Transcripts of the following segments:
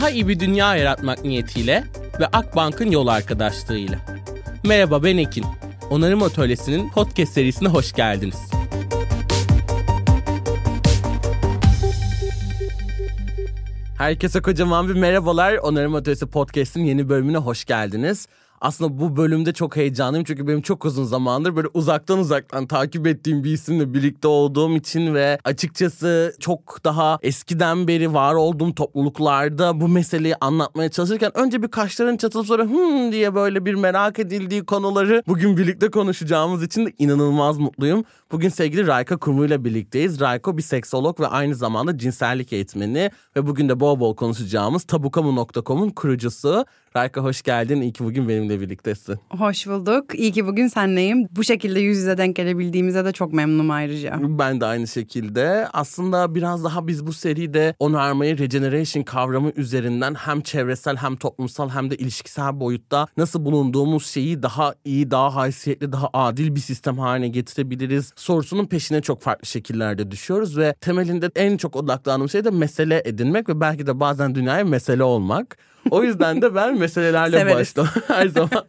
Daha iyi bir dünya yaratmak niyetiyle ve Akbank'ın yol arkadaşlığıyla. Merhaba ben Ekin. Onarım Atölyesi'nin podcast serisine hoş geldiniz. Herkese kocaman bir merhabalar. Onarım Atölyesi Podcast'in yeni bölümüne hoş geldiniz. Aslında bu bölümde çok heyecanlıyım çünkü benim çok uzun zamandır böyle uzaktan uzaktan takip ettiğim bir isimle birlikte olduğum için ve açıkçası çok daha eskiden beri var olduğum topluluklarda bu meseleyi anlatmaya çalışırken önce bir kaşların çatılıp sonra hmm diye böyle bir merak edildiği konuları bugün birlikte konuşacağımız için de inanılmaz mutluyum. Bugün sevgili Rayka Kumu ile birlikteyiz. Rayko bir seksolog ve aynı zamanda cinsellik eğitmeni ve bugün de bol bol konuşacağımız tabukamu.com'un kurucusu. Rayka hoş geldin. İyi ki bugün benimle birliktesin. Hoş bulduk. İyi ki bugün senleyim. Bu şekilde yüz yüze denk gelebildiğimize de çok memnunum ayrıca. Ben de aynı şekilde. Aslında biraz daha biz bu seride onarmayı regeneration kavramı üzerinden hem çevresel hem toplumsal hem de ilişkisel boyutta nasıl bulunduğumuz şeyi daha iyi, daha haysiyetli, daha adil bir sistem haline getirebiliriz sorusunun peşine çok farklı şekillerde düşüyoruz ve temelinde en çok odaklandığım şey de mesele edinmek ve belki de bazen dünyaya mesele olmak. O yüzden de ben meselelerle başlamak her zaman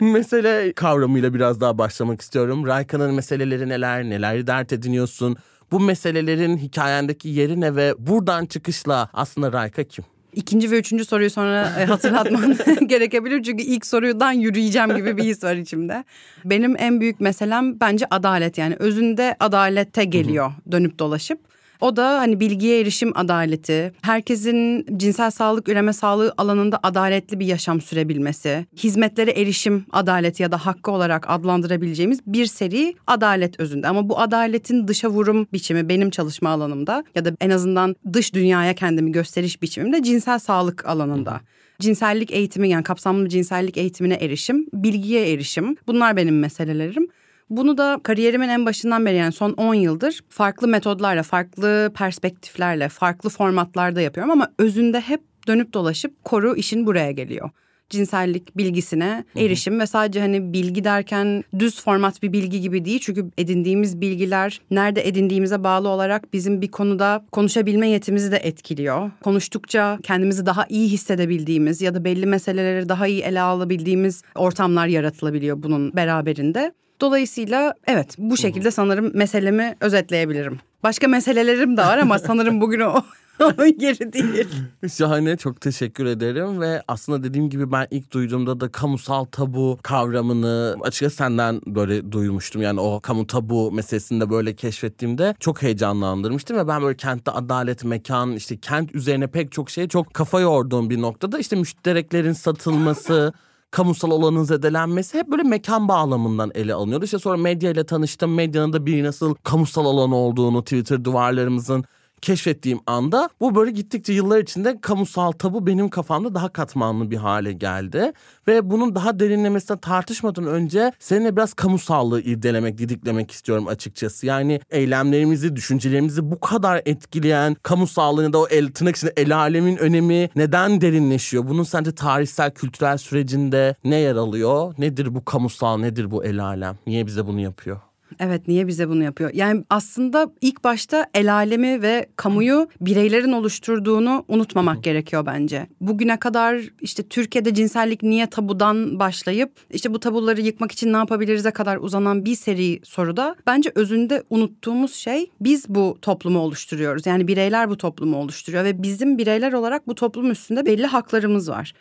mesele kavramıyla biraz daha başlamak istiyorum. Rayka'nın meseleleri neler, neler dert ediniyorsun? Bu meselelerin hikayendeki yeri ne ve buradan çıkışla aslında Rayka kim? İkinci ve üçüncü soruyu sonra e, hatırlatman gerekebilir. Çünkü ilk sorudan yürüyeceğim gibi bir his var içimde. Benim en büyük meselem bence adalet yani özünde adalete geliyor dönüp dolaşıp. O da hani bilgiye erişim adaleti, herkesin cinsel sağlık, üreme sağlığı alanında adaletli bir yaşam sürebilmesi, hizmetlere erişim adaleti ya da hakkı olarak adlandırabileceğimiz bir seri adalet özünde. Ama bu adaletin dışa vurum biçimi benim çalışma alanımda ya da en azından dış dünyaya kendimi gösteriş biçimimde cinsel sağlık alanında cinsellik eğitimi yani kapsamlı cinsellik eğitimine erişim, bilgiye erişim bunlar benim meselelerim. Bunu da kariyerimin en başından beri yani son 10 yıldır farklı metodlarla, farklı perspektiflerle, farklı formatlarda yapıyorum ama özünde hep dönüp dolaşıp koru işin buraya geliyor cinsellik bilgisine erişim Hı-hı. ve sadece hani bilgi derken düz format bir bilgi gibi değil. Çünkü edindiğimiz bilgiler nerede edindiğimize bağlı olarak bizim bir konuda konuşabilme yetimizi de etkiliyor. Konuştukça kendimizi daha iyi hissedebildiğimiz ya da belli meseleleri daha iyi ele alabildiğimiz ortamlar yaratılabiliyor bunun beraberinde. Dolayısıyla evet bu şekilde sanırım meselemi özetleyebilirim. Başka meselelerim de var ama sanırım bugün o onun yeri değil. Şahane çok teşekkür ederim ve aslında dediğim gibi ben ilk duyduğumda da kamusal tabu kavramını açıkçası senden böyle duymuştum. Yani o kamu tabu meselesini de böyle keşfettiğimde çok heyecanlandırmıştım ve ben böyle kentte adalet, mekan işte kent üzerine pek çok şeye çok kafa yorduğum bir noktada işte müştereklerin satılması kamusal alanın zedelenmesi hep böyle mekan bağlamından ele alınıyordu. İşte sonra medya ile tanıştım. Medyanın da bir nasıl kamusal alan olduğunu Twitter duvarlarımızın keşfettiğim anda bu böyle gittikçe yıllar içinde kamusal tabu benim kafamda daha katmanlı bir hale geldi. Ve bunun daha derinlemesine tartışmadan önce seninle biraz kamusallığı irdelemek, didiklemek istiyorum açıkçası. Yani eylemlerimizi, düşüncelerimizi bu kadar etkileyen kamusallığın ya da o el, tırnak içinde el alemin önemi neden derinleşiyor? Bunun sence tarihsel, kültürel sürecinde ne yer alıyor? Nedir bu kamusal, nedir bu el alem? Niye bize bunu yapıyor? Evet niye bize bunu yapıyor? Yani aslında ilk başta el alemi ve kamuyu bireylerin oluşturduğunu unutmamak gerekiyor bence. Bugüne kadar işte Türkiye'de cinsellik niye tabudan başlayıp işte bu tabuları yıkmak için ne yapabiliriz'e kadar uzanan bir seri soruda bence özünde unuttuğumuz şey biz bu toplumu oluşturuyoruz. Yani bireyler bu toplumu oluşturuyor ve bizim bireyler olarak bu toplum üstünde belli haklarımız var.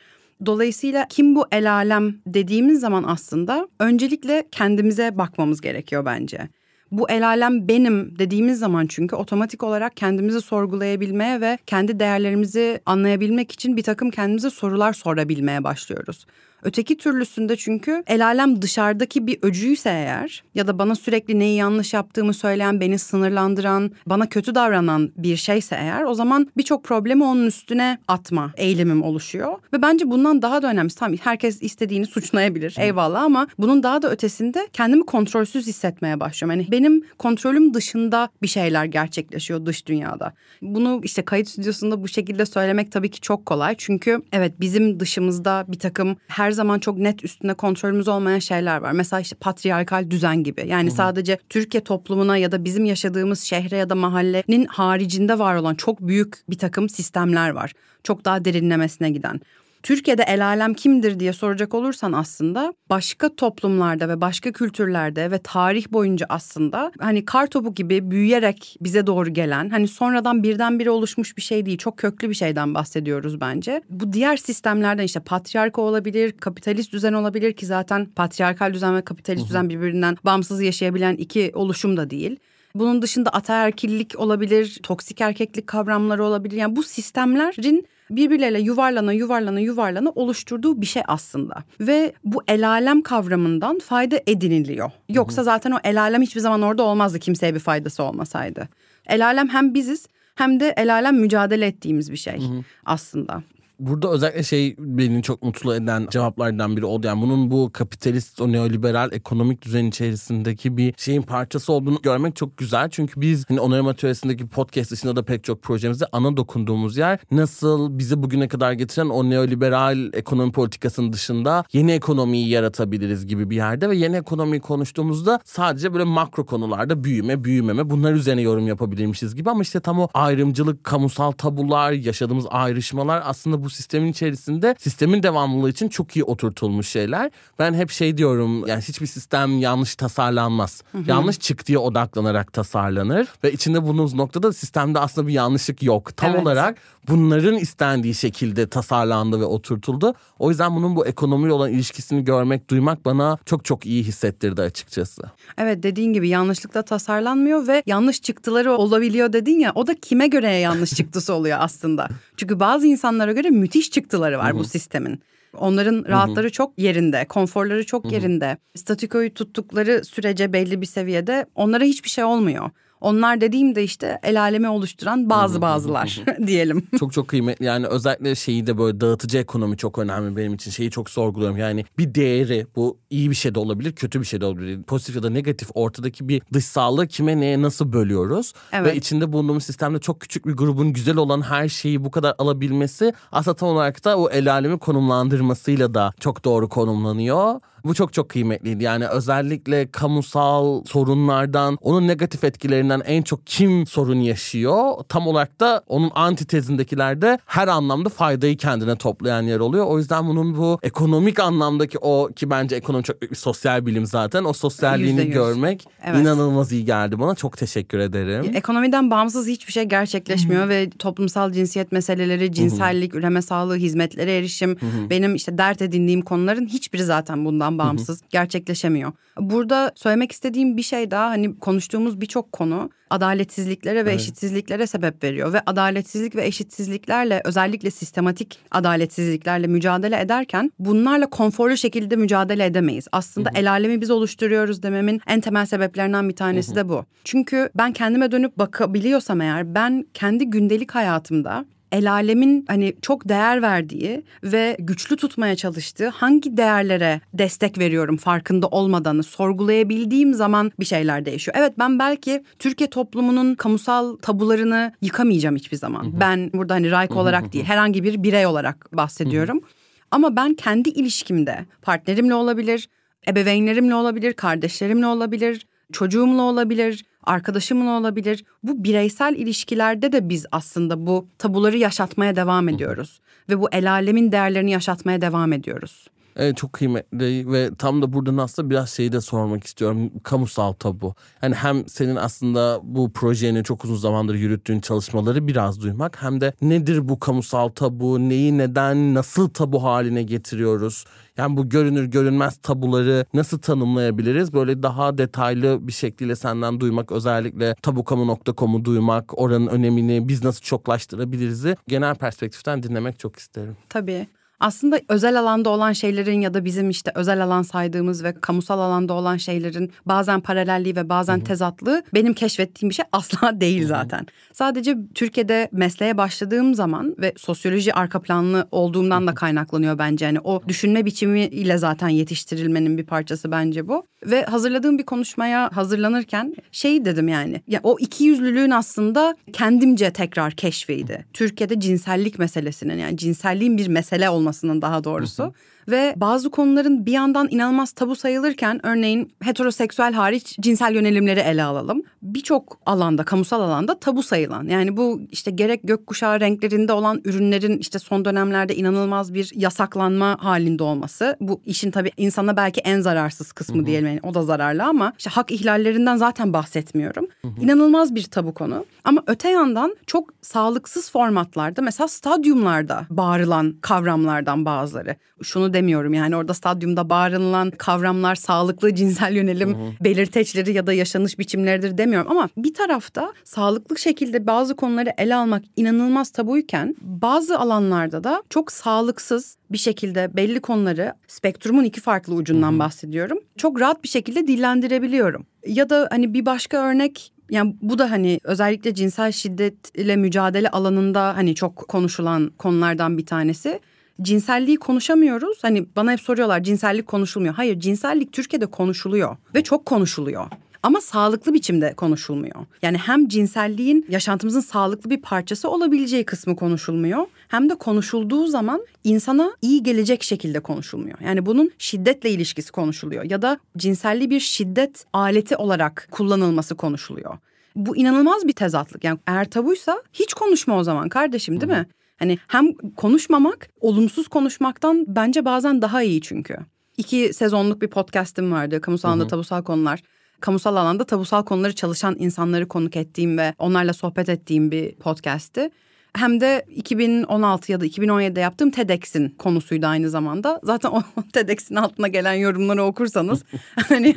Dolayısıyla kim bu el alem dediğimiz zaman aslında öncelikle kendimize bakmamız gerekiyor bence. Bu el alem benim dediğimiz zaman çünkü otomatik olarak kendimizi sorgulayabilmeye ve kendi değerlerimizi anlayabilmek için bir takım kendimize sorular sorabilmeye başlıyoruz. Öteki türlüsünde çünkü el alem dışarıdaki bir öcüyse eğer ya da bana sürekli neyi yanlış yaptığımı söyleyen, beni sınırlandıran, bana kötü davranan bir şeyse eğer o zaman birçok problemi onun üstüne atma eylemim oluşuyor. Ve bence bundan daha da önemlisi tamam herkes istediğini suçlayabilir eyvallah ama bunun daha da ötesinde kendimi kontrolsüz hissetmeye başlıyorum. Yani benim kontrolüm dışında bir şeyler gerçekleşiyor dış dünyada. Bunu işte kayıt stüdyosunda bu şekilde söylemek tabii ki çok kolay. Çünkü evet bizim dışımızda bir takım her her zaman çok net üstünde kontrolümüz olmayan şeyler var. Mesela işte patriarkal düzen gibi. Yani sadece Türkiye toplumuna ya da bizim yaşadığımız şehre ya da mahallenin haricinde var olan çok büyük bir takım sistemler var. Çok daha derinlemesine giden. Türkiye'de el alem kimdir diye soracak olursan aslında başka toplumlarda ve başka kültürlerde ve tarih boyunca aslında hani kar topu gibi büyüyerek bize doğru gelen hani sonradan birdenbire oluşmuş bir şey değil çok köklü bir şeyden bahsediyoruz bence. Bu diğer sistemlerden işte patriarka olabilir, kapitalist düzen olabilir ki zaten patriarkal düzen ve kapitalist düzen birbirinden bağımsız yaşayabilen iki oluşum da değil. Bunun dışında ataerkillik olabilir, toksik erkeklik kavramları olabilir. Yani bu sistemlerin birbirleriyle yuvarlana yuvarlana yuvarlana oluşturduğu bir şey aslında. Ve bu el alem kavramından fayda ediniliyor. Yoksa zaten o el alem hiçbir zaman orada olmazdı kimseye bir faydası olmasaydı. El alem hem biziz hem de el alem mücadele ettiğimiz bir şey aslında. Burada özellikle şey beni çok mutlu eden cevaplardan biri oldu. Yani bunun bu kapitalist, o neoliberal ekonomik düzen içerisindeki bir şeyin parçası olduğunu görmek çok güzel. Çünkü biz hani onarım atölyesindeki podcast dışında da pek çok projemizde ana dokunduğumuz yer nasıl bizi bugüne kadar getiren o neoliberal ekonomi politikasının dışında yeni ekonomiyi yaratabiliriz gibi bir yerde ve yeni ekonomiyi konuştuğumuzda sadece böyle makro konularda büyüme, büyümeme bunlar üzerine yorum yapabilirmişiz gibi ama işte tam o ayrımcılık, kamusal tabular, yaşadığımız ayrışmalar aslında bu sistemin içerisinde sistemin devamlılığı için çok iyi oturtulmuş şeyler. Ben hep şey diyorum yani hiçbir sistem yanlış tasarlanmaz. Yanlış çıktıya odaklanarak tasarlanır ve içinde bulunduğumuz noktada sistemde aslında bir yanlışlık yok. Tam Evet. olarak bunların istendiği şekilde tasarlandı ve oturtuldu. O yüzden bunun bu ekonomiyle olan ilişkisini görmek, duymak bana çok çok iyi hissettirdi açıkçası. Evet dediğin gibi yanlışlıkla tasarlanmıyor ve yanlış çıktıları olabiliyor dedin ya o da kime göre yanlış çıktısı oluyor aslında. Çünkü bazı insanlara göre müthiş çıktıları var bu sistemin. Onların rahatları çok yerinde, konforları çok yerinde. Statükoyu tuttukları sürece belli bir seviyede onlara hiçbir şey olmuyor. Onlar dediğimde işte el alemi oluşturan bazı bazılar diyelim. çok çok kıymetli yani özellikle şeyi de böyle dağıtıcı ekonomi çok önemli benim için şeyi çok sorguluyorum yani bir değeri bu iyi bir şey de olabilir kötü bir şey de olabilir pozitif ya da negatif ortadaki bir dışsallığı kime neye nasıl bölüyoruz Evet. ve içinde bulunduğumuz sistemde çok küçük bir grubun güzel olan her şeyi bu kadar alabilmesi aslında tam olarak da o el alemi konumlandırmasıyla da çok doğru konumlanıyor. Bu çok çok kıymetliydi. Yani özellikle kamusal sorunlardan, onun negatif etkilerinden en çok kim sorun yaşıyor? Tam olarak da onun antitezindekilerde her anlamda faydayı kendine toplayan yer oluyor. O yüzden bunun bu ekonomik anlamdaki o ki bence ekonomi çok büyük bir sosyal bilim zaten. O sosyalliğini yüz. görmek Evet. inanılmaz iyi geldi bana. Çok teşekkür ederim. Ekonomiden bağımsız hiçbir şey gerçekleşmiyor ve toplumsal cinsiyet meseleleri, cinsellik, üreme sağlığı, hizmetlere erişim, benim işte dert edindiğim konuların hiçbiri zaten bundan bağımsız gerçekleşemiyor. Burada söylemek istediğim bir şey daha hani konuştuğumuz birçok konu adaletsizliklere ve eşitsizliklere sebep veriyor ve adaletsizlik ve eşitsizliklerle özellikle sistematik adaletsizliklerle mücadele ederken bunlarla konforlu şekilde mücadele edemeyiz. Aslında el alemi biz oluşturuyoruz dememin en temel sebeplerinden bir tanesi de bu. Çünkü ben kendime dönüp bakabiliyorsam eğer ben kendi gündelik hayatımda el alemin hani çok değer verdiği ve güçlü tutmaya çalıştığı hangi değerlere destek veriyorum farkında olmadanı sorgulayabildiğim zaman bir şeyler değişiyor. Evet ben belki Türkiye toplumunun kamusal tabularını yıkamayacağım hiçbir zaman. Ben burada hani Rayk olarak değil herhangi bir birey olarak bahsediyorum. Ama ben kendi ilişkimde partnerimle olabilir, ebeveynlerimle olabilir, kardeşlerimle olabilir, çocuğumla olabilir, arkadaşımla olabilir. Bu bireysel ilişkilerde de biz aslında bu tabuları yaşatmaya devam ediyoruz. Ve bu el alemin değerlerini yaşatmaya devam ediyoruz. Evet çok kıymetli ve tam da buradan aslında biraz şeyi de sormak istiyorum. Kamusal tabu. Yani hem senin aslında bu projeni çok uzun zamandır yürüttüğün çalışmaları biraz duymak hem de nedir bu kamusal tabu, neyi neden, nasıl tabu haline getiriyoruz? Yani bu görünür görünmez tabuları nasıl tanımlayabiliriz? Böyle daha detaylı bir şekilde senden duymak özellikle tabukamu.com'u duymak, oranın önemini biz nasıl çoklaştırabiliriz'i genel perspektiften dinlemek çok isterim. Tabii. Aslında özel alanda olan şeylerin ya da bizim işte özel alan saydığımız ve kamusal alanda olan şeylerin bazen paralelliği ve bazen tezatlığı benim keşfettiğim bir şey asla değil zaten. Sadece Türkiye'de mesleğe başladığım zaman ve sosyoloji arka planlı olduğumdan da kaynaklanıyor bence. Yani o düşünme biçimiyle zaten yetiştirilmenin bir parçası bence bu. Ve hazırladığım bir konuşmaya hazırlanırken şey dedim yani. Ya o iki yüzlülüğün aslında kendimce tekrar keşfiydi. Türkiye'de cinsellik meselesinin yani cinselliğin bir mesele olmasının daha doğrusu. Ve bazı konuların bir yandan inanılmaz tabu sayılırken örneğin heteroseksüel hariç cinsel yönelimleri ele alalım. Birçok alanda, kamusal alanda tabu sayılan. Yani bu işte gerek gökkuşağı renklerinde olan ürünlerin işte son dönemlerde inanılmaz bir yasaklanma halinde olması. Bu işin tabii insana belki en zararsız kısmı diyelim. Yani o da zararlı ama işte hak ihlallerinden zaten bahsetmiyorum. İnanılmaz bir tabu konu. Ama öte yandan çok sağlıksız formatlarda mesela stadyumlarda bağırılan kavramlardan bazıları. Şunu demiyorum yani orada stadyumda bağırılan kavramlar sağlıklı cinsel yönelim belirteçleri ya da yaşanış biçimleridir demiyorum ama bir tarafta sağlıklı şekilde bazı konuları ele almak inanılmaz tabuyken bazı alanlarda da çok sağlıksız bir şekilde belli konuları spektrumun iki farklı ucundan bahsediyorum. Çok rahat bir şekilde dillendirebiliyorum. Ya da hani bir başka örnek yani bu da hani özellikle cinsel şiddetle mücadele alanında hani çok konuşulan konulardan bir tanesi. Cinselliği konuşamıyoruz. Hani bana hep soruyorlar cinsellik konuşulmuyor. Hayır cinsellik Türkiye'de konuşuluyor ve çok konuşuluyor. Ama sağlıklı biçimde konuşulmuyor. Yani hem cinselliğin yaşantımızın sağlıklı bir parçası olabileceği kısmı konuşulmuyor. Hem de konuşulduğu zaman insana iyi gelecek şekilde konuşulmuyor. Yani bunun şiddetle ilişkisi konuşuluyor. Ya da cinselliği bir şiddet aleti olarak kullanılması konuşuluyor. Bu inanılmaz bir tezatlık. Yani eğer tabuysa hiç konuşma o zaman kardeşim değil mi? Hani hem konuşmamak olumsuz konuşmaktan bence bazen daha iyi çünkü. İki sezonluk bir podcast'im vardı. Kamusal alanda tabusal konular. Kamusal alanda tabusal konuları çalışan insanları konuk ettiğim ve onlarla sohbet ettiğim bir podcast'ti. Hem de 2016 ya da 2017'de yaptığım TEDx'in konusuydu aynı zamanda. Zaten o TEDx'in altına gelen yorumları okursanız hani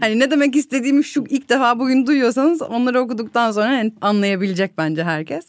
hani ne demek istediğimi şu ilk defa bugün duyuyorsanız onları okuduktan sonra hani anlayabilecek bence herkes.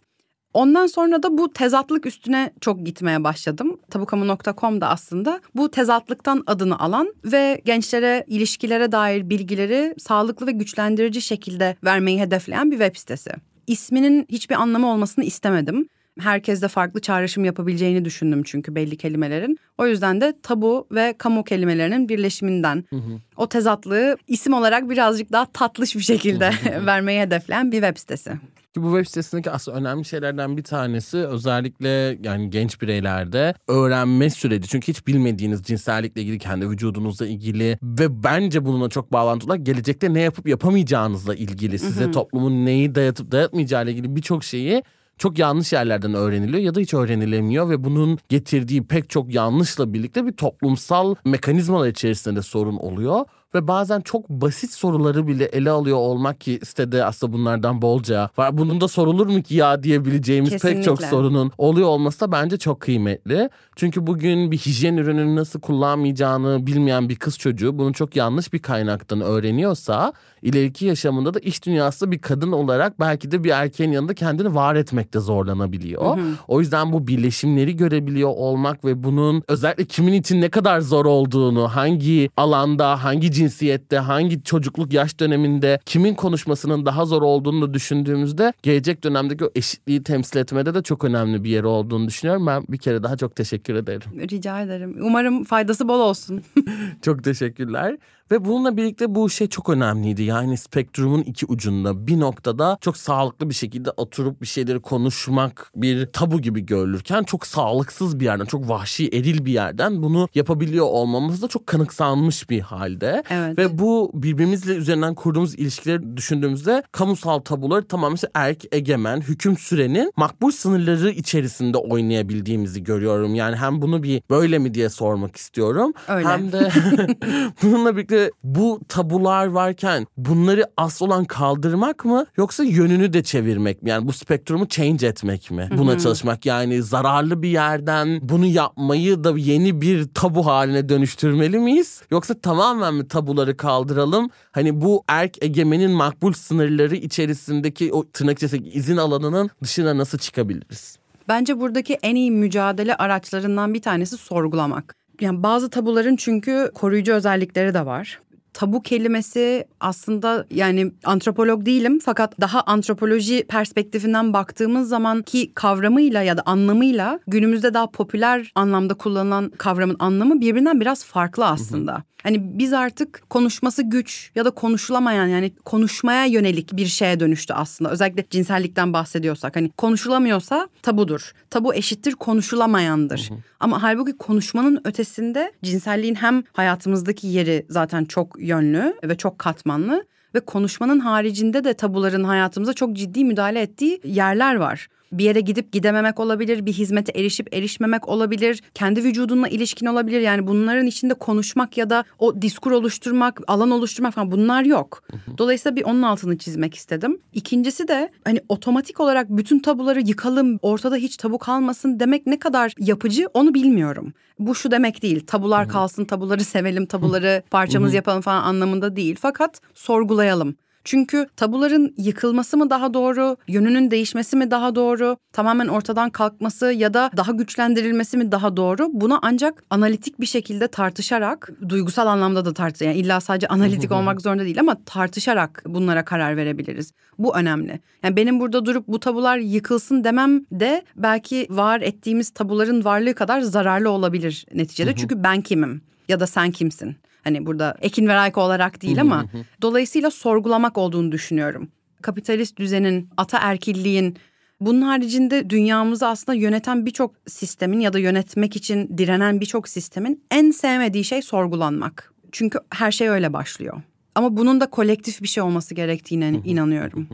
Ondan sonra da bu tezatlık üstüne çok gitmeye başladım. Tabukamu.com da aslında bu tezatlıktan adını alan ve gençlere ilişkilere dair bilgileri sağlıklı ve güçlendirici şekilde vermeyi hedefleyen bir web sitesi. İsminin hiçbir anlamı olmasını istemedim. Herkes de farklı çağrışım yapabileceğini düşündüm çünkü belli kelimelerin. O yüzden de tabu ve kamu kelimelerinin birleşiminden hı hı. o tezatlığı isim olarak birazcık daha tatlış bir şekilde vermeyi hedefleyen bir web sitesi. Ki bu web sitesindeki aslında önemli şeylerden bir tanesi özellikle yani genç bireylerde öğrenme süreci. Çünkü hiç bilmediğiniz cinsellikle ilgili, kendi vücudunuzla ilgili ve bence bununla çok bağlantılı gelecekte ne yapıp yapamayacağınızla ilgili size toplumun neyi dayatıp dayatmayacağı ile ilgili birçok şeyi çok yanlış yerlerden öğreniliyor ya da hiç öğrenilemiyor ve bunun getirdiği pek çok yanlışla birlikte bir toplumsal mekanizmalar içerisinde de sorun oluyor ve bazen çok basit soruları bile ele alıyor olmak ki sitede aslında bunlardan bolca var. Bunun da sorulur mu ki ya diyebileceğimiz Kesinlikle. pek çok sorunun oluyor olması da bence çok kıymetli. Çünkü bugün bir hijyen ürününü nasıl kullanmayacağını bilmeyen bir kız çocuğu bunu çok yanlış bir kaynaktan öğreniyorsa ileriki yaşamında da iş dünyasında bir kadın olarak belki de bir erkeğin yanında kendini var etmekte zorlanabiliyor. Hı hı. O yüzden bu birleşimleri görebiliyor olmak ve bunun özellikle kimin için ne kadar zor olduğunu, hangi alanda, hangi cinsiyette, hangi çocukluk yaş döneminde kimin konuşmasının daha zor olduğunu düşündüğümüzde gelecek dönemdeki o eşitliği temsil etmede de çok önemli bir yeri olduğunu düşünüyorum. Ben bir kere daha çok teşekkür ederim. Rica ederim. Umarım faydası bol olsun. çok teşekkürler. Ve bununla birlikte bu şey çok önemliydi. Yani spektrumun iki ucunda bir noktada çok sağlıklı bir şekilde oturup bir şeyleri konuşmak bir tabu gibi görülürken çok sağlıksız bir yerden, çok vahşi, eril bir yerden bunu yapabiliyor olmamız da çok kanıksanmış bir halde. Evet. Ve bu birbirimizle üzerinden kurduğumuz ilişkileri düşündüğümüzde kamusal tabuları tamamen işte erk egemen, hüküm sürenin makbul sınırları içerisinde oynayabildiğimizi görüyorum. Yani hem bunu bir böyle mi diye sormak istiyorum. Öyle. Hem de bununla birlikte bu tabular varken bunları asıl olan kaldırmak mı yoksa yönünü de çevirmek mi? Yani bu spektrumu change etmek mi? Buna Hı-hı. çalışmak yani zararlı bir yerden bunu yapmayı da yeni bir tabu haline dönüştürmeli miyiz? Yoksa tamamen mi tabuları kaldıralım? Hani bu erk egemenin makbul sınırları içerisindeki o tırnak izin alanının dışına nasıl çıkabiliriz? Bence buradaki en iyi mücadele araçlarından bir tanesi sorgulamak. Yani bazı tabuların çünkü koruyucu özellikleri de var. Tabu kelimesi aslında yani antropolog değilim fakat daha antropoloji perspektifinden baktığımız zaman ki kavramıyla ya da anlamıyla günümüzde daha popüler anlamda kullanılan kavramın anlamı birbirinden biraz farklı aslında. Hani biz artık konuşması güç ya da konuşulamayan yani konuşmaya yönelik bir şeye dönüştü aslında. Özellikle cinsellikten bahsediyorsak hani konuşulamıyorsa tabudur. Tabu eşittir konuşulamayandır. Ama halbuki konuşmanın ötesinde cinselliğin hem hayatımızdaki yeri zaten çok yönlü ve çok katmanlı ve konuşmanın haricinde de tabuların hayatımıza çok ciddi müdahale ettiği yerler var bir yere gidip gidememek olabilir, bir hizmete erişip erişmemek olabilir, kendi vücudunla ilişkin olabilir. Yani bunların içinde konuşmak ya da o diskur oluşturmak, alan oluşturmak falan bunlar yok. Dolayısıyla bir onun altını çizmek istedim. İkincisi de hani otomatik olarak bütün tabuları yıkalım, ortada hiç tabu kalmasın demek ne kadar yapıcı onu bilmiyorum. Bu şu demek değil. Tabular kalsın, tabuları sevelim, tabuları parçamız yapalım falan anlamında değil. Fakat sorgulayalım. Çünkü tabuların yıkılması mı daha doğru, yönünün değişmesi mi daha doğru, tamamen ortadan kalkması ya da daha güçlendirilmesi mi daha doğru? Buna ancak analitik bir şekilde tartışarak, duygusal anlamda da tartış, yani illa sadece analitik olmak zorunda değil ama tartışarak bunlara karar verebiliriz. Bu önemli. Yani benim burada durup bu tabular yıkılsın demem de belki var ettiğimiz tabuların varlığı kadar zararlı olabilir neticede. Çünkü ben kimim ya da sen kimsin? Hani burada Ekin ve Rayko olarak değil ama dolayısıyla sorgulamak olduğunu düşünüyorum. Kapitalist düzenin, ataerkilliğin bunun haricinde dünyamızı aslında yöneten birçok sistemin ya da yönetmek için direnen birçok sistemin en sevmediği şey sorgulanmak. Çünkü her şey öyle başlıyor. Ama bunun da kolektif bir şey olması gerektiğine inanıyorum.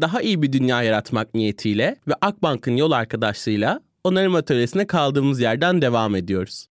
Daha iyi bir dünya yaratmak niyetiyle ve Akbank'ın yol arkadaşlığıyla onarım atölyesine kaldığımız yerden devam ediyoruz.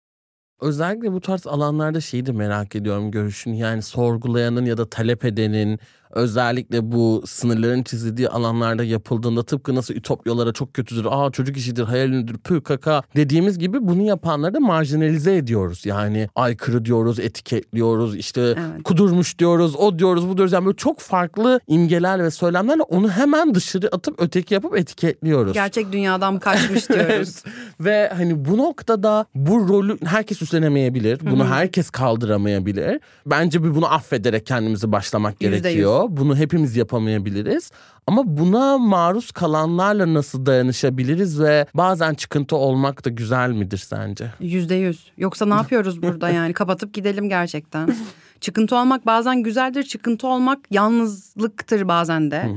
Özellikle bu tarz alanlarda şeyi de merak ediyorum görüşün yani sorgulayanın ya da talep edenin özellikle bu sınırların çizildiği alanlarda yapıldığında tıpkı nasıl ütopyalara çok kötüdür, aa çocuk işidir, hayalidir, pü kaka dediğimiz gibi bunu yapanları da marjinalize ediyoruz. Yani aykırı diyoruz, etiketliyoruz, işte evet. kudurmuş diyoruz, o diyoruz, bu diyoruz. Yani böyle çok farklı imgeler ve söylemlerle onu hemen dışarı atıp öteki yapıp etiketliyoruz. Gerçek dünyadan kaçmış diyoruz. ve hani bu noktada bu rolü herkes üstlenemeyebilir. Bunu herkes kaldıramayabilir. Bence bir bunu affederek kendimizi başlamak gerekiyor. Bunu hepimiz yapamayabiliriz. Ama buna maruz kalanlarla nasıl dayanışabiliriz ve bazen çıkıntı olmak da güzel midir sence? Yüzde yüz. Yoksa ne yapıyoruz burada yani? Kapatıp gidelim gerçekten. çıkıntı olmak bazen güzeldir. Çıkıntı olmak yalnızlıktır bazen de.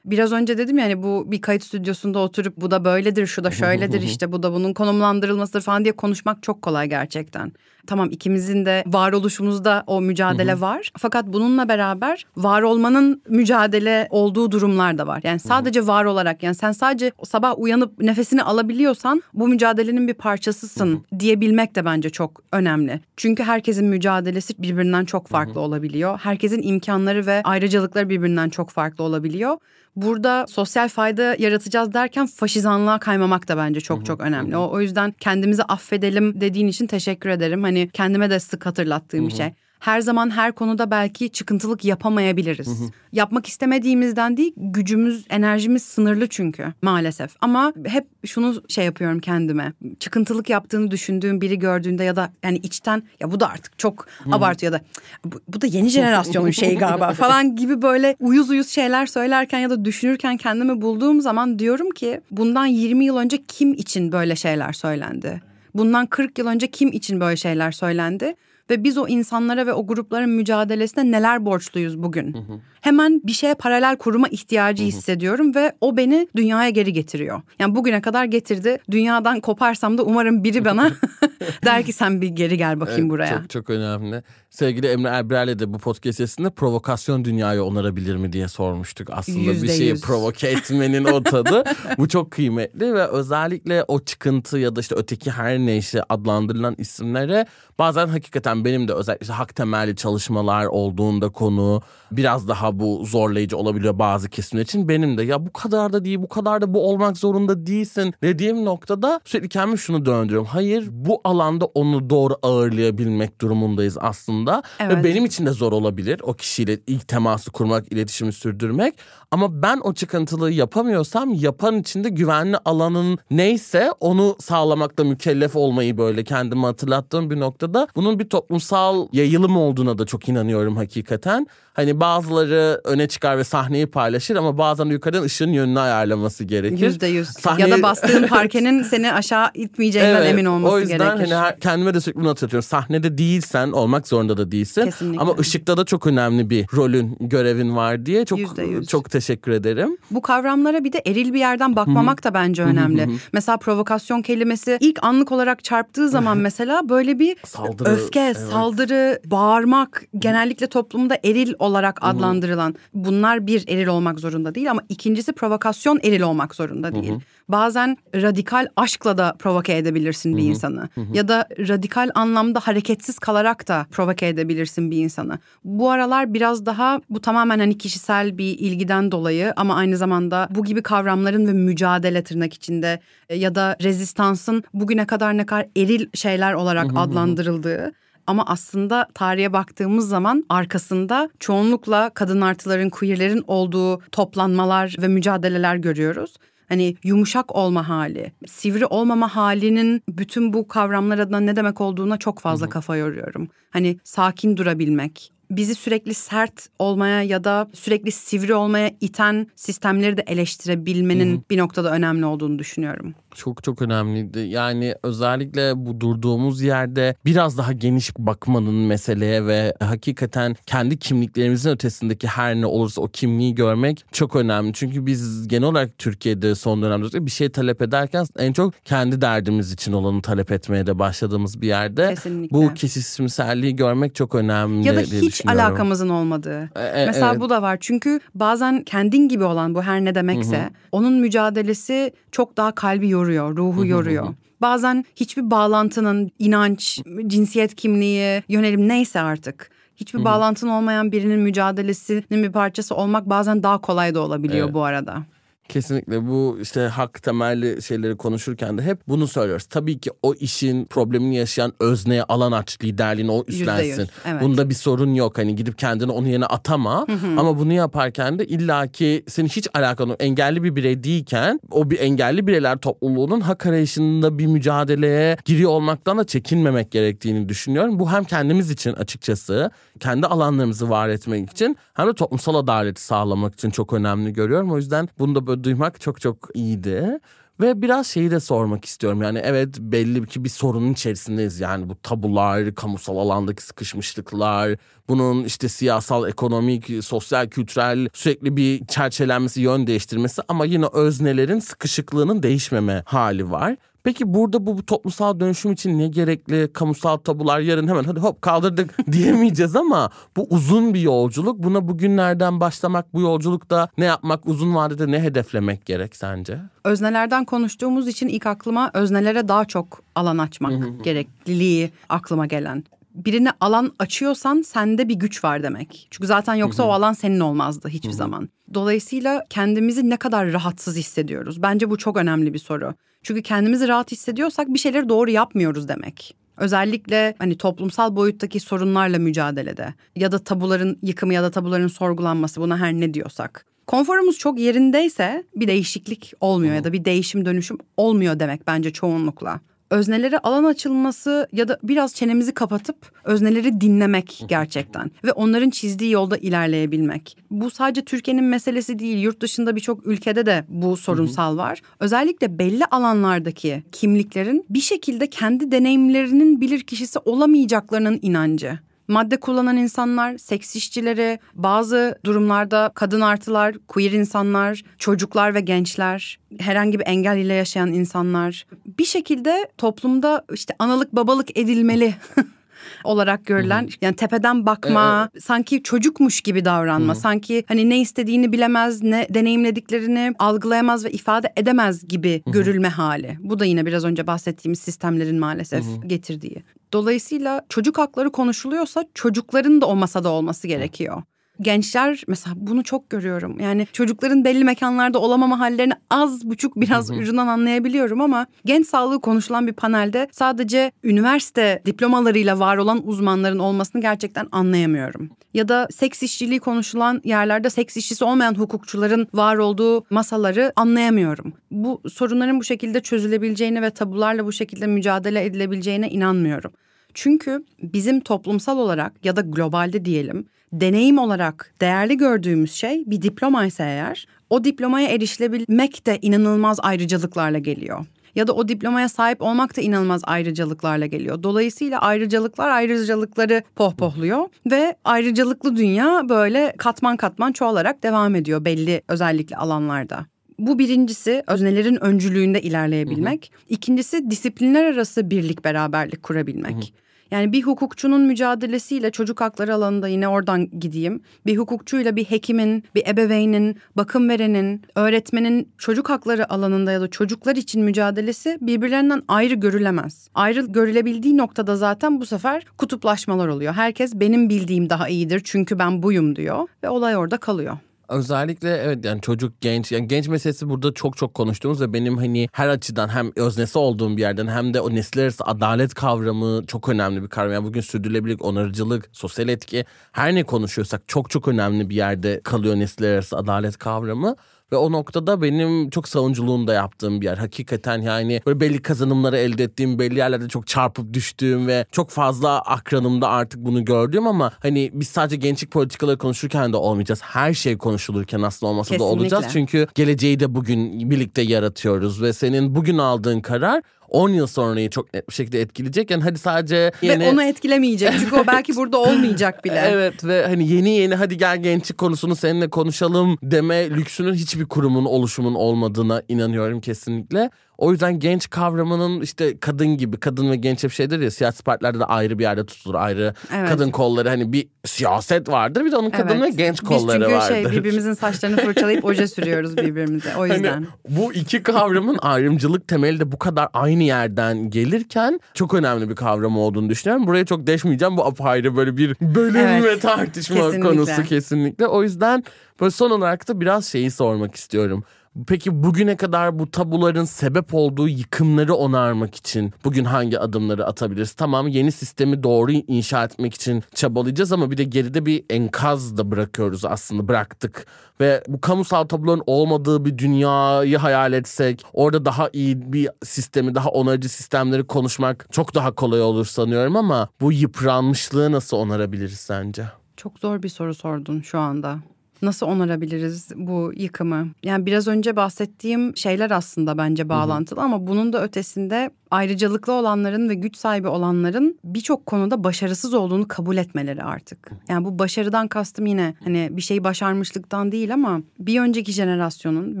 Biraz önce dedim yani bu bir kayıt stüdyosunda oturup bu da böyledir, şu da şöyledir işte bu da bunun konumlandırılmasıdır falan diye konuşmak çok kolay gerçekten. Tamam ikimizin de varoluşumuzda o mücadele var. Fakat bununla beraber var olmanın mücadele olduğu durumlar da var. Yani sadece var olarak yani sen sadece sabah uyanıp nefesini alabiliyorsan bu mücadelenin bir parçasısın diyebilmek de bence çok önemli. Çünkü herkesin mücadelesi birbirinden çok farklı olabiliyor. Herkesin imkanları ve ayrıcalıkları birbirinden çok farklı olabiliyor burada sosyal fayda yaratacağız derken faşizanlığa kaymamak da bence çok çok önemli. O, o yüzden kendimizi affedelim dediğin için teşekkür ederim. Hani kendime de sık hatırlattığım bir şey her zaman her konuda belki çıkıntılık yapamayabiliriz. Hı hı. Yapmak istemediğimizden değil, gücümüz, enerjimiz sınırlı çünkü maalesef. Ama hep şunu şey yapıyorum kendime. Çıkıntılık yaptığını düşündüğüm biri gördüğünde ya da yani içten ya bu da artık çok hı. abartıyor ya da bu, bu da yeni jenerasyonun şeyi galiba falan gibi böyle uyuz uyuz şeyler söylerken ya da düşünürken kendimi bulduğum zaman diyorum ki bundan 20 yıl önce kim için böyle şeyler söylendi? Bundan 40 yıl önce kim için böyle şeyler söylendi? ve biz o insanlara ve o grupların mücadelesine neler borçluyuz bugün. Hı hı. Hemen bir şeye paralel kuruma ihtiyacı hı hı. hissediyorum ve o beni dünyaya geri getiriyor. Yani bugüne kadar getirdi. Dünyadan koparsam da umarım biri bana der ki sen bir geri gel bakayım evet, buraya. Çok çok önemli. Sevgili Emre Erbrel'le de bu podcast sesinde provokasyon dünyayı onarabilir mi diye sormuştuk. Aslında %100. bir şeyi provoke etmenin o tadı. bu çok kıymetli ve özellikle o çıkıntı ya da işte öteki her neyse adlandırılan isimlere bazen hakikaten benim de özellikle işte hak temelli çalışmalar olduğunda konu biraz daha bu zorlayıcı olabiliyor bazı kesimler için. Benim de ya bu kadar da değil bu kadar da bu olmak zorunda değilsin dediğim noktada sürekli kendimi şunu döndürüyorum. Hayır bu alanda onu doğru ağırlayabilmek durumundayız aslında. Evet. Ve benim için de zor olabilir o kişiyle ilk teması kurmak, iletişimi sürdürmek. Ama ben o çıkıntılığı yapamıyorsam yapan içinde güvenli alanın neyse onu sağlamakla mükellef olmayı böyle kendime hatırlattığım bir noktada bunun bir toplumsal yayılım olduğuna da çok inanıyorum hakikaten. Hani bazıları öne çıkar ve sahneyi paylaşır ama bazen yukarıdan ışığın yönünü ayarlaması gerekir. Yüzde yüz. Sahneyi- Ya da bastığın parkenin seni aşağı itmeyeceğinden emin olması o yüzden gerekir. Hani her- kendime de sürekli bunu hatırlatıyorum. Sahnede değilsen olmak zorunda da değilsin. Kesinlikle. Ama ışıkta da çok önemli bir rolün, görevin var diye çok Yüzde yüz. çok teşekkür ederim. Bu kavramlara bir de eril bir yerden bakmamak da bence önemli. Mesela provokasyon kelimesi ilk anlık olarak çarptığı zaman mesela böyle bir Saldırı, öfke, evet. saldırı, bağırmak genellikle toplumda eril olarak adlandırılan. Bunlar bir eril olmak zorunda değil ama ikincisi provokasyon eril olmak zorunda değil. Bazen radikal aşkla da provoke edebilirsin bir insanı. Ya da radikal anlamda hareketsiz kalarak da provoke edebilirsin bir insanı. Bu aralar biraz daha bu tamamen hani kişisel bir ilgiden dolayı ama aynı zamanda bu gibi kavramların ve mücadele tırnak içinde e, ya da rezistansın bugüne kadar ne kadar eril şeyler olarak adlandırıldığı ama aslında tarihe baktığımız zaman arkasında çoğunlukla kadın artıların, queerlerin olduğu toplanmalar ve mücadeleler görüyoruz. Hani yumuşak olma hali, sivri olmama halinin bütün bu kavramlar adına ne demek olduğuna çok fazla kafa yoruyorum. Hani sakin durabilmek, bizi sürekli sert olmaya ya da sürekli sivri olmaya iten sistemleri de eleştirebilmenin bir noktada önemli olduğunu düşünüyorum. Çok çok önemliydi. Yani özellikle bu durduğumuz yerde biraz daha geniş bakmanın meseleye ve hakikaten kendi kimliklerimizin ötesindeki her ne olursa o kimliği görmek çok önemli. Çünkü biz genel olarak Türkiye'de son dönemde bir şey talep ederken en çok kendi derdimiz için olanı talep etmeye de başladığımız bir yerde Kesinlikle. bu kişisimselliği görmek çok önemli Ya da diye hiç alakamızın olmadığı. E, e, Mesela evet. bu da var. Çünkü bazen kendin gibi olan bu her ne demekse onun mücadelesi çok daha kalbi yoruyor, ruhu yoruyor. Bazen hiçbir bağlantının inanç, cinsiyet kimliği, yönelim neyse artık hiçbir bağlantın olmayan birinin mücadelesinin bir parçası olmak bazen daha kolay da olabiliyor Evet. bu arada. Kesinlikle bu işte hak temelli şeyleri konuşurken de hep bunu söylüyoruz. Tabii ki o işin problemini yaşayan özneye alan aç liderliğini o üstlensin. evet. Bunda bir sorun yok. Hani gidip kendini onun yerine atama. Ama bunu yaparken de illaki senin hiç alakan. Engelli bir birey değilken o bir engelli bireyler topluluğunun hak arayışında bir mücadeleye giriyor olmaktan da çekinmemek gerektiğini düşünüyorum. Bu hem kendimiz için açıkçası kendi alanlarımızı var etmek için hem de toplumsal adaleti sağlamak için çok önemli görüyorum. O yüzden bunu da böyle duymak çok çok iyiydi. Ve biraz şeyi de sormak istiyorum. Yani evet belli ki bir sorunun içerisindeyiz. Yani bu tabular, kamusal alandaki sıkışmışlıklar, bunun işte siyasal, ekonomik, sosyal, kültürel sürekli bir çerçelenmesi, yön değiştirmesi ama yine öznelerin sıkışıklığının değişmeme hali var. Peki burada bu, bu toplumsal dönüşüm için ne gerekli? Kamusal tabular yarın hemen hadi hop kaldırdık diyemeyeceğiz ama bu uzun bir yolculuk. Buna bugünlerden başlamak, bu yolculukta ne yapmak, uzun vadede ne hedeflemek gerek sence? Öznelerden konuştuğumuz için ilk aklıma öznelere daha çok alan açmak gerekliliği aklıma gelen. Birine alan açıyorsan sende bir güç var demek. Çünkü zaten yoksa o alan senin olmazdı hiçbir zaman. Dolayısıyla kendimizi ne kadar rahatsız hissediyoruz? Bence bu çok önemli bir soru. Çünkü kendimizi rahat hissediyorsak bir şeyleri doğru yapmıyoruz demek. Özellikle hani toplumsal boyuttaki sorunlarla mücadelede ya da tabuların yıkımı ya da tabuların sorgulanması buna her ne diyorsak. Konforumuz çok yerindeyse bir değişiklik olmuyor ya da bir değişim dönüşüm olmuyor demek bence çoğunlukla. Öznelere alan açılması ya da biraz çenemizi kapatıp özneleri dinlemek gerçekten ve onların çizdiği yolda ilerleyebilmek. Bu sadece Türkiye'nin meselesi değil, yurt dışında birçok ülkede de bu sorunsal var. Özellikle belli alanlardaki kimliklerin bir şekilde kendi deneyimlerinin bilir kişisi olamayacaklarının inancı madde kullanan insanlar, seks işçileri, bazı durumlarda kadın artılar, queer insanlar, çocuklar ve gençler, herhangi bir engel ile yaşayan insanlar. Bir şekilde toplumda işte analık babalık edilmeli olarak görülen yani tepeden bakma, sanki çocukmuş gibi davranma, sanki hani ne istediğini bilemez, ne deneyimlediklerini algılayamaz ve ifade edemez gibi görülme hali. Bu da yine biraz önce bahsettiğimiz sistemlerin maalesef getirdiği. Dolayısıyla çocuk hakları konuşuluyorsa çocukların da o masada olması gerekiyor. Gençler mesela bunu çok görüyorum. Yani çocukların belli mekanlarda olamama hallerini az buçuk biraz ucundan anlayabiliyorum ama genç sağlığı konuşulan bir panelde sadece üniversite diplomalarıyla var olan uzmanların olmasını gerçekten anlayamıyorum. Ya da seks işçiliği konuşulan yerlerde seks işçisi olmayan hukukçuların var olduğu masaları anlayamıyorum. Bu sorunların bu şekilde çözülebileceğine ve tabularla bu şekilde mücadele edilebileceğine inanmıyorum. Çünkü bizim toplumsal olarak ya da globalde diyelim deneyim olarak değerli gördüğümüz şey bir diploma ise eğer o diplomaya erişilebilmek de inanılmaz ayrıcalıklarla geliyor. Ya da o diplomaya sahip olmak da inanılmaz ayrıcalıklarla geliyor. Dolayısıyla ayrıcalıklar ayrıcalıkları pohpohluyor ve ayrıcalıklı dünya böyle katman katman çoğalarak devam ediyor belli özellikle alanlarda. Bu birincisi öznelerin öncülüğünde ilerleyebilmek. İkincisi disiplinler arası birlik beraberlik kurabilmek. Yani bir hukukçunun mücadelesiyle çocuk hakları alanında yine oradan gideyim. Bir hukukçuyla bir hekimin, bir ebeveynin, bakım verenin, öğretmenin çocuk hakları alanında ya da çocuklar için mücadelesi birbirlerinden ayrı görülemez. Ayrı görülebildiği noktada zaten bu sefer kutuplaşmalar oluyor. Herkes benim bildiğim daha iyidir çünkü ben buyum diyor ve olay orada kalıyor. Özellikle evet yani çocuk genç yani genç meselesi burada çok çok konuştuğumuz ve benim hani her açıdan hem öznesi olduğum bir yerden hem de o nesiller arası adalet kavramı çok önemli bir kavram. Yani bugün sürdürülebilirlik, onarıcılık, sosyal etki her ne konuşuyorsak çok çok önemli bir yerde kalıyor nesiller arası adalet kavramı. Ve o noktada benim çok savunculuğunu da yaptığım bir yer. Hakikaten yani böyle belli kazanımları elde ettiğim, belli yerlerde çok çarpıp düştüğüm ve çok fazla akranımda artık bunu gördüğüm ama hani biz sadece gençlik politikaları konuşurken de olmayacağız. Her şey konuşulurken aslında olmasa Kesinlikle. da olacağız. Çünkü geleceği de bugün birlikte yaratıyoruz ve senin bugün aldığın karar 10 yıl sonrayı çok net bir şekilde etkileyecek. Yani hadi sadece yeni... Ve onu etkilemeyecek çünkü o belki burada olmayacak bile. Evet ve hani yeni yeni hadi gel gençlik konusunu seninle konuşalım deme lüksünün hiçbir kurumun oluşumun olmadığına inanıyorum kesinlikle. O yüzden genç kavramının işte kadın gibi kadın ve genç hep şeydir ya siyasi partilerde de ayrı bir yerde tutulur ayrı Evet. kadın kolları hani bir siyaset vardır bir de onun kadın Evet. ve genç kolları Biz çünkü vardır. şey birbirimizin saçlarını fırçalayıp oje sürüyoruz birbirimize o yüzden. Hani bu iki kavramın ayrımcılık temeli de bu kadar aynı yerden gelirken çok önemli bir kavram olduğunu düşünüyorum. Buraya çok deşmeyeceğim. Bu apayrı böyle bir bölüm Evet, ve tartışma kesinlikle. konusu kesinlikle. O yüzden böyle son olarak da biraz şeyi sormak istiyorum. Peki bugüne kadar bu tabuların sebep olduğu yıkımları onarmak için bugün hangi adımları atabiliriz? Tamam yeni sistemi doğru inşa etmek için çabalayacağız ama bir de geride bir enkaz da bırakıyoruz aslında bıraktık. Ve bu kamusal tabuların olmadığı bir dünyayı hayal etsek orada daha iyi bir sistemi daha onarıcı sistemleri konuşmak çok daha kolay olur sanıyorum ama bu yıpranmışlığı nasıl onarabiliriz sence? Çok zor bir soru sordun şu anda. Nasıl onarabiliriz bu yıkımı? Yani biraz önce bahsettiğim şeyler aslında bence bağlantılı ama bunun da ötesinde ayrıcalıklı olanların ve güç sahibi olanların birçok konuda başarısız olduğunu kabul etmeleri artık. Yani bu başarıdan kastım yine hani bir şeyi başarmışlıktan değil ama bir önceki jenerasyonun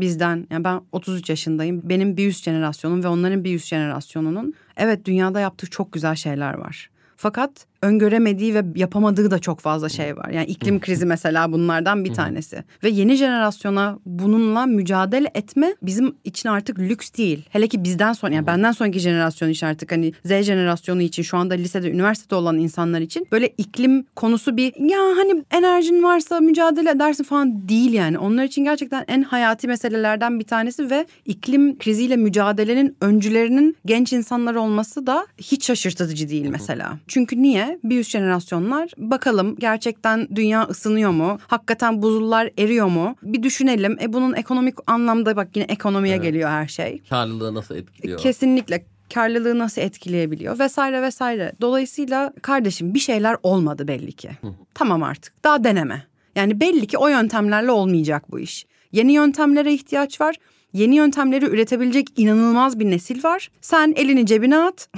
bizden yani ben 33 yaşındayım. Benim bir üst jenerasyonum ve onların bir üst jenerasyonunun evet dünyada yaptığı çok güzel şeyler var. Fakat öngöremediği ve yapamadığı da çok fazla şey var. Yani iklim krizi mesela bunlardan bir tanesi. Ve yeni jenerasyona bununla mücadele etme bizim için artık lüks değil. Hele ki bizden sonra yani benden sonraki jenerasyon için artık hani Z jenerasyonu için şu anda lisede, üniversitede olan insanlar için böyle iklim konusu bir ya hani enerjin varsa mücadele edersin falan değil yani. Onlar için gerçekten en hayati meselelerden bir tanesi ve iklim kriziyle mücadelenin öncülerinin genç insanlar olması da hiç şaşırtıcı değil mesela. Çünkü niye? Bir üst jenerasyonlar bakalım gerçekten dünya ısınıyor mu? Hakikaten buzullar eriyor mu? Bir düşünelim. E bunun ekonomik anlamda bak yine ekonomiye geliyor her şey. Karlılığı nasıl etkiliyor? Kesinlikle karlılığı nasıl etkileyebiliyor vesaire vesaire. Dolayısıyla kardeşim bir şeyler olmadı belli ki. Tamam artık daha deneme. Yani belli ki o yöntemlerle olmayacak bu iş. Yeni yöntemlere ihtiyaç var. Yeni yöntemleri üretebilecek inanılmaz bir nesil var. Sen elini cebine at.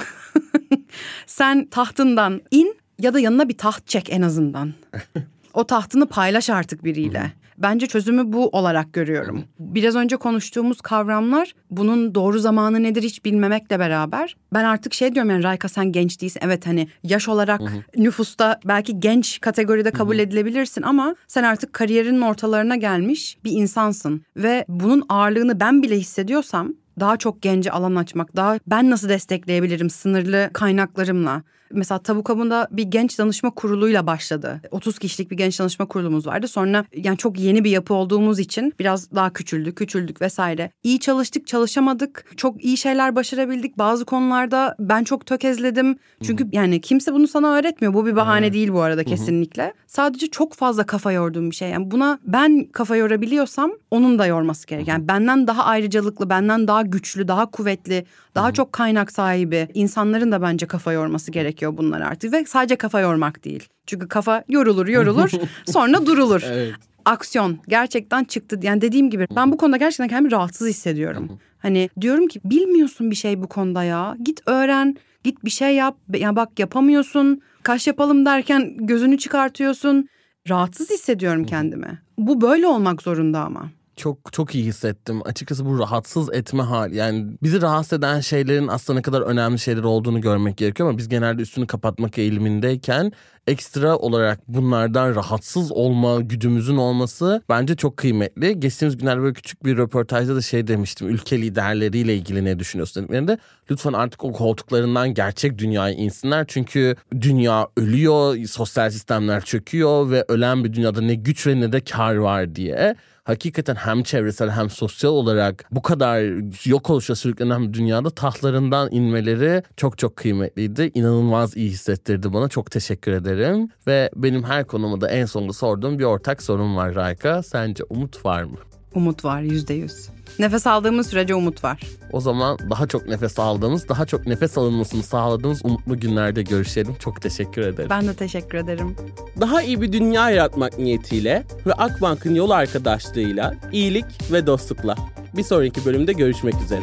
Sen tahtından in ya da yanına bir taht çek en azından. o tahtını paylaş artık biriyle. Bence çözümü bu olarak görüyorum. Biraz önce konuştuğumuz kavramlar bunun doğru zamanı nedir hiç bilmemekle beraber ben artık şey diyorum yani Rayka sen genç değilsin. Evet hani yaş olarak nüfusta belki genç kategoride kabul edilebilirsin ama sen artık kariyerinin ortalarına gelmiş bir insansın ve bunun ağırlığını ben bile hissediyorsam daha çok gence alan açmak, daha ben nasıl destekleyebilirim sınırlı kaynaklarımla Mesela Tabu Kabu'nda bir genç danışma kuruluyla başladı. 30 kişilik bir genç danışma kurulumuz vardı. Sonra yani çok yeni bir yapı olduğumuz için biraz daha küçüldük, küçüldük vesaire. İyi çalıştık, çalışamadık. Çok iyi şeyler başarabildik. Bazı konularda ben çok tökezledim. Çünkü yani kimse bunu sana öğretmiyor. Bu bir bahane değil bu arada kesinlikle. Sadece çok fazla kafa yorduğum bir şey. Yani buna ben kafa yorabiliyorsam onun da yorması gerek. Yani benden daha ayrıcalıklı, benden daha güçlü, daha kuvvetli, daha çok kaynak sahibi insanların da bence kafa yorması gerekiyor bunlar artık. Ve sadece kafa yormak değil. Çünkü kafa yorulur yorulur sonra durulur. Evet. Aksiyon gerçekten çıktı. Yani dediğim gibi ben bu konuda gerçekten kendimi rahatsız hissediyorum. Hani diyorum ki bilmiyorsun bir şey bu konuda ya. Git öğren, git bir şey yap. Ya bak yapamıyorsun. Kaş yapalım derken gözünü çıkartıyorsun. Rahatsız hissediyorum kendimi. Bu böyle olmak zorunda ama. Çok çok iyi hissettim. Açıkçası bu rahatsız etme hali. Yani bizi rahatsız eden şeylerin aslında ne kadar önemli şeyler olduğunu görmek gerekiyor ama biz genelde üstünü kapatmak eğilimindeyken ekstra olarak bunlardan rahatsız olma güdümüzün olması bence çok kıymetli. Geçtiğimiz günlerde böyle küçük bir röportajda da şey demiştim. Ülke liderleriyle ilgili ne düşünüyorsun dediklerinde lütfen artık o koltuklarından gerçek dünyaya insinler. Çünkü dünya ölüyor, sosyal sistemler çöküyor ve ölen bir dünyada ne güç ve ne de kar var diye hakikaten hem çevresel hem sosyal olarak bu kadar yok oluşa sürüklenen bir dünyada tahtlarından inmeleri çok çok kıymetliydi. İnanılmaz iyi hissettirdi bana. Çok teşekkür ederim. Ve benim her konumu da en sonunda sorduğum bir ortak sorun var Rayka. Sence umut var mı? Umut var yüzde yüz. Nefes aldığımız sürece umut var. O zaman daha çok nefes aldığımız, daha çok nefes alınmasını sağladığımız umutlu günlerde görüşelim. Çok teşekkür ederim. Ben de teşekkür ederim. Daha iyi bir dünya yaratmak niyetiyle ve Akbank'ın yol arkadaşlığıyla iyilik ve dostlukla. Bir sonraki bölümde görüşmek üzere.